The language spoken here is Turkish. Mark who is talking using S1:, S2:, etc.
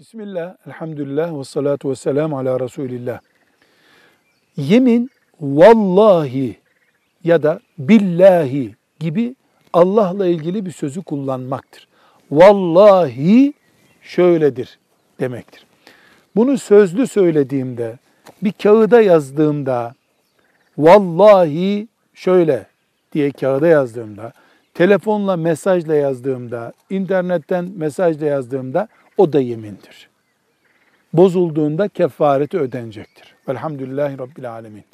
S1: Bismillah, elhamdülillah ve salatu ve selamu ala Resulillah. Yemin vallahi ya da billahi gibi Allah'la ilgili bir sözü kullanmaktır. Vallahi şöyledir demektir. Bunu sözlü söylediğimde, bir kağıda yazdığımda, vallahi şöyle diye kağıda yazdığımda, telefonla mesajla yazdığımda, internetten mesajla yazdığımda o da yemindir. Bozulduğunda kefareti ödenecektir. Velhamdülillahi Rabbil Alemin.